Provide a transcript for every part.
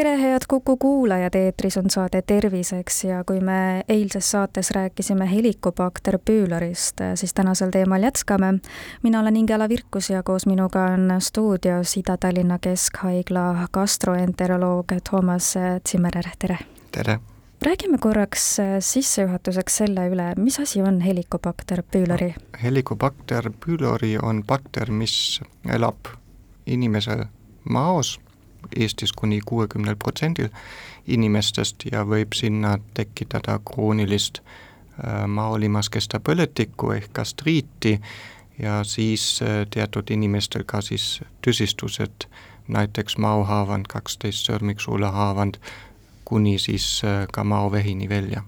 tere, head Kuku kuulajad, eetris on saade Terviseks ja kui me eilses saates rääkisime helikobakter püülarist, siis tänasel teemal jätkame. mina olen Ingela Virkus ja koos minuga on stuudios Ida-Tallinna Keskhaigla gastroenteroloog Toomas Zimmerer, tere! tere! räägime korraks sissejuhatuseks selle üle, mis asi on helikobakter püüleri no,? helikobakter püüleri on bakter, mis elab inimese maos Eestis kuni kuuekümnel protsendil inimestest ja võib sinna tekitada kroonilist äh, maolimaskesta põletikku ehk gastriiti ja siis äh, teatud inimestel ka siis tüsistused, näiteks maohaavand, kaksteist sõrmiksuulahaavand, kuni siis äh, ka maovähini välja.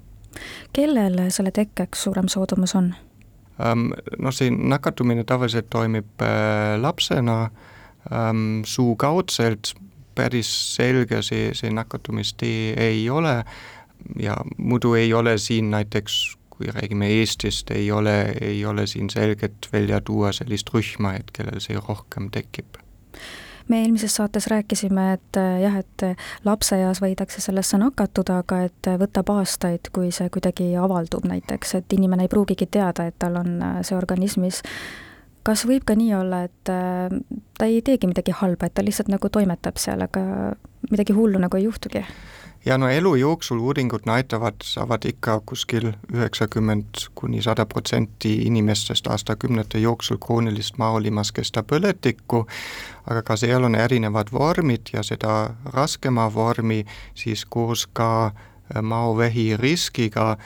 kellel selle tekkeks suurem soodumus on? Ähm, no see nakatumine tavaliselt toimib lapsena ähm, suukaudselt päris selge see, see nakatumistee ei ole. Ja muidu ei ole siin näiteks kui räägime Eestist, ei ole, ei ole siin selget välja tuua sellist rühma, et kellel see rohkem tekib. Me eelmises saates rääkisime, et jah, et lapseeas võidakse sellesse nakatuda, aga et võtab aastaid, kui see kuidagi avaldub näiteks, et inimene ei pruugigi teada, et tal on see organismis kas võib ka nii olla, et äh, ta ei teegi midagi halba, et ta lihtsalt nagu toimetab seal, aga midagi hullu nagu ei juhtugi? ja no elu jooksul uuringud näitavad, saavad ikka kuskil üheksakümmend kuni sada protsenti inimestest aastakümnete jooksul kroonilist maolimaskesta põletikku, aga ka seal on erinevad vormid ja seda raskema vormi siis koos ka äh, maovähi riskiga,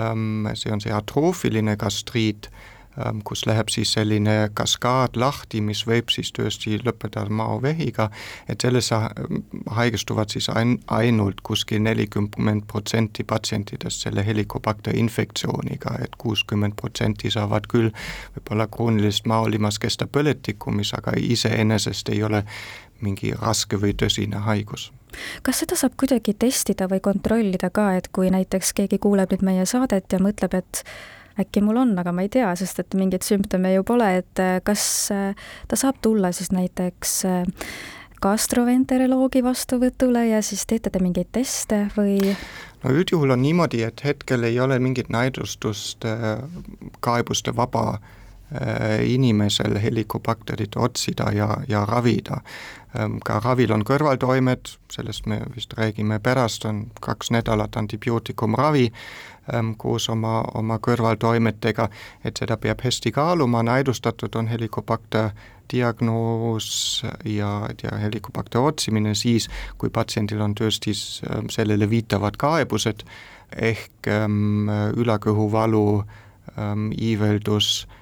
ähm, see on see atroofiline gastriit kus läheb siis selline kaskaad lahti, mis võib siis tõesti lõppeda maovehiga, et sellesse ähm, haigestuvad siis ain-, ainult kuskil nelikümmend protsenti patsientidest selle helikobakter infektsiooniga, et kuuskümmend protsenti saavad küll võib-olla kroonilist maolimaskesta põletikku, mis aga iseenesest ei ole mingi raske või tõsine haigus. Kas seda saab kuidagi testida või kontrollida ka, et kui näiteks keegi kuuleb nüüd meie saadet ja mõtleb, et äkki mul on, aga ma ei tea, sest et mingeid sümptome ju pole, et äh, kas äh, ta saab tulla siis näiteks äh, gastroenteroloogi vastuvõtule ja siis teete te mingeid teste või? no üldjuhul on niimoodi, et hetkel ei ole mingit näidustust kaebuste vaba inimesel helikobakterit otsida ja, ja ravida. Ähm, ka ravil on kõrvaltoimed, sellest me vist räägime pärast, on kaks nädalat antibiootikumravi, ähm, koos oma, oma kõrvaltoimetega, et seda peab hästi kaaluma, näidustatud on helikobakter diagnoos ja, ja helikobakter otsimine siis, kui patsiendil on tõesti ähm, sellele viitavad kaebused, ehk ähm, ülakõhuvalu ähm,, iiveldus ähm,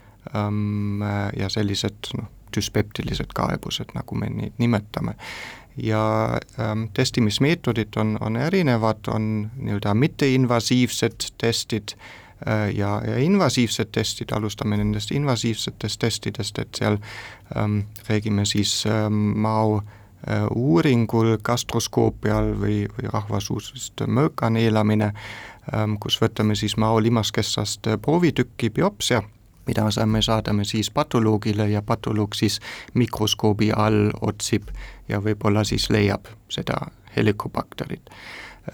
ja sellised noh, düspeptilised kaebused, nagu me neid nimetame. ja ähm, testimismeetodid on, on erinevad, on nii-öelda mitteinvasiivsed testid äh, ja, ja invasiivsed testid, alustame nendest invasiivsetest testidest, et seal ähm, räägime siis ähm, mao äh, uuringul gastroskoopial või, või rahvasuusest mõõka neelamine ähm,, kus võtame siis mao limaskessast proovitükki biopsia mida me saadame siis patoloogile ja patoloog siis mikroskoobi all otsib ja võib-olla siis leiab seda helikobakterit.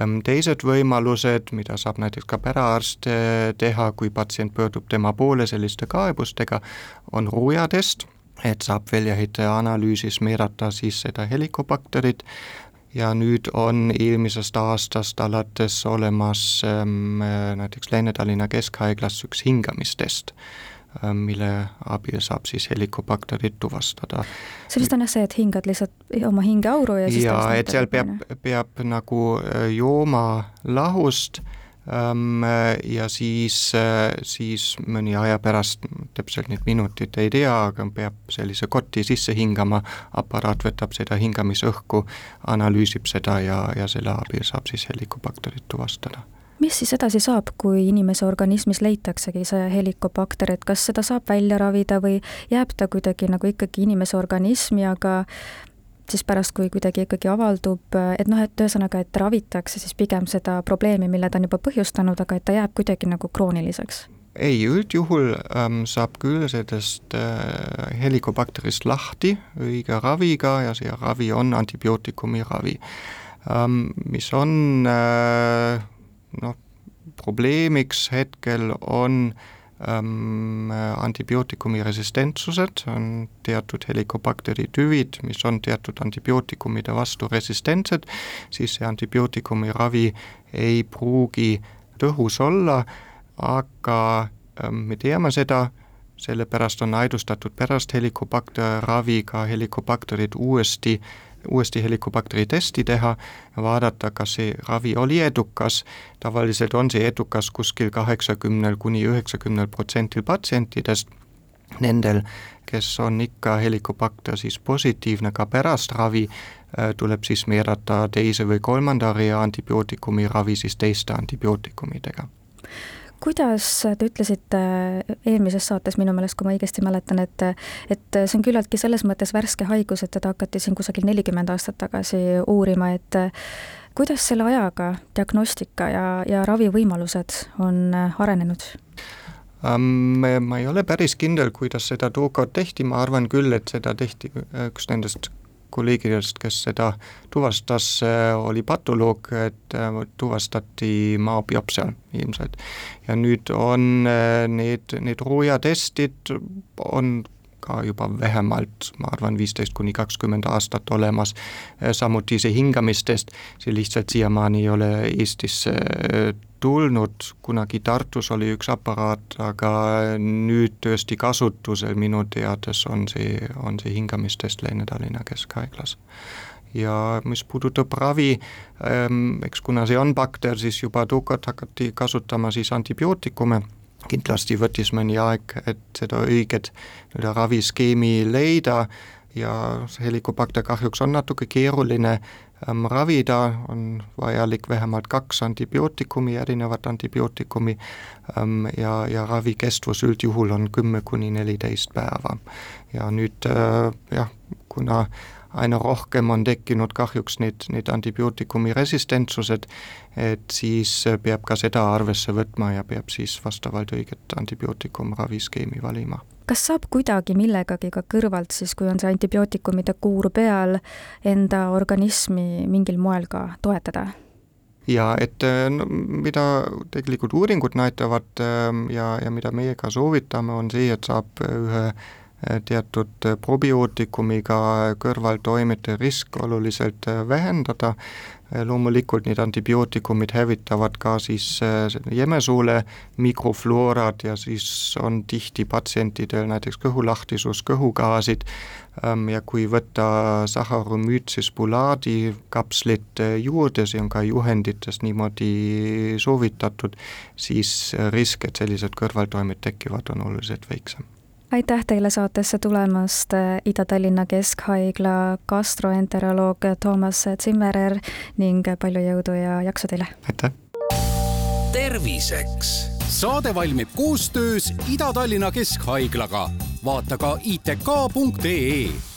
Ehm, teised võimalused, mida saab näiteks ka perearst eh, teha, kui patsient pöördub tema poole selliste kaebustega, on ruujatest, et saab väljaheite analüüsis määrata siis seda helikobakterit ja nüüd on eelmisest aastast alates olemas ähm, näiteks Lääne-Tallinna Keskhaiglas üks hingamistest mille abil saab siis helikobakterit tuvastada. see vist on jah see, et hingad lihtsalt oma hingeauru ja siis jaa, et seal peab, peab nagu äh, jooma lahust ähm, ja siis, äh, siis mõni aja pärast, täpselt neid minutit ei tea, aga peab sellise kotti sisse hingama, aparaat võtab seda hingamisõhku, analüüsib seda ja, ja selle abil saab siis helikobakterit tuvastada mis siis edasi saab, kui inimese organismis leitaksegi see helikobakter, et kas seda saab välja ravida või jääb ta kuidagi nagu ikkagi inimese organismi, aga siis pärast, kui kuidagi ikkagi avaldub, et noh, et ühesõnaga, et ravitakse siis pigem seda probleemi, mille ta on juba põhjustanud, aga et ta jääb kuidagi nagu krooniliseks? ei, üldjuhul ähm, saab küll sellest äh, helikobakterist lahti õige raviga ja see ravi on antibiootikumi ravi ähm,. mis on äh, noh, probleemiks hetkel on ähm, antibiootikumi resistentsused, on teatud helikobakteri tüvid, mis on teatud antibiootikumide vastu resistentsed, siis see antibiootikumi ravi ei pruugi tõhus olla, aga ähm, me teame seda, sellepärast on aedustatud pärast helikobakter raviga helikobakterid uuesti uuesti helikobakteri testi teha ja vaadata, kas see ravi oli edukas. tavaliselt on see edukas kuskil kaheksakümnel kuni üheksakümnel protsendil patsientidest. Nendel, kes on ikka helikobakter siis positiivne ka pärast ravi, äh, tuleb siis määrata teise või kolmanda rea antibiootikumi ravi siis teiste antibiootikumidega kuidas te ütlesite eelmises saates minu meelest, kui ma õigesti mäletan, et et see on küllaltki selles mõttes värske haigus, et teda hakati siin kusagil nelikümmend aastat tagasi uurima, et kuidas selle ajaga diagnostika ja, ja ravivõimalused on arenenud? ma ei ole päris kindel, kuidas seda tookord tehti, ma arvan küll, et seda tehti üks nendest kolleegidest, kes seda tuvastas, oli patoloog, et äh, tuvastati maabiopsial ilmselt. ja nüüd on äh, need, need roojatestid on ka juba vähemalt, ma arvan, viisteist kuni kakskümmend aastat olemas, äh, samuti see hingamistest, see lihtsalt siiamaani ei ole Eestisse tulnud, kunagi Tartus oli üks aparaat, aga nüüd tõesti kasutusel minu teades on see, on see hingamistest Lääne-Tallinna Keskhaiglas. ja mis puudutab ravi, ähm, eks kuna see on bakter, siis juba tookord hakati kasutama siis antibiootikume kindlasti võttis mõni aeg, et seda õiget nii-öelda raviskeemi leida ja helikobakter kahjuks on natuke keeruline ravida, on vajalik vähemalt kaks antibiootikumi, erinevat antibiootikumi ähm, ja, ja ravikestvus üldjuhul on kümme kuni neliteist päeva. ja nüüd äh, jah, kuna aina rohkem on tekkinud kahjuks neid, neid antibiootikumi resistentsused, et siis peab ka seda arvesse võtma ja peab siis vastavalt õiget antibiootikumraviskeemi valima kas saab kuidagi millegagi ka kõrvalt siis, kui on see antibiootikumide kuur peal, enda organismi mingil moel ka toetada? ja et no, mida tegelikult uuringud näitavad ähm, ja, ja mida meie ka soovitame, on see, et saab ühe teatud probiootikumiga kõrvaltoimete risk oluliselt vähendada, loomulikult need antibiootikumid hävitavad ka siis jämesoole mikrofloorad ja siis on tihti patsientidel näiteks kõhulahtisus, kõhugaasid. Ähm, ja kui võtta Saccharomyces boulardii kapslit juurde, see on ka juhendites niimoodi soovitatud, siis risk, et sellised kõrvaltoimed tekivad, on oluliselt väiksem aitäh teile saatesse tulemast, Ida-Tallinna Keskhaigla gastroenteroloog Toomas Zimmerer ning palju jõudu ja jaksu teile! aitäh! terviseks! saade valmib koostöös Ida-Tallinna Keskhaiglaga. vaata ka itk.ee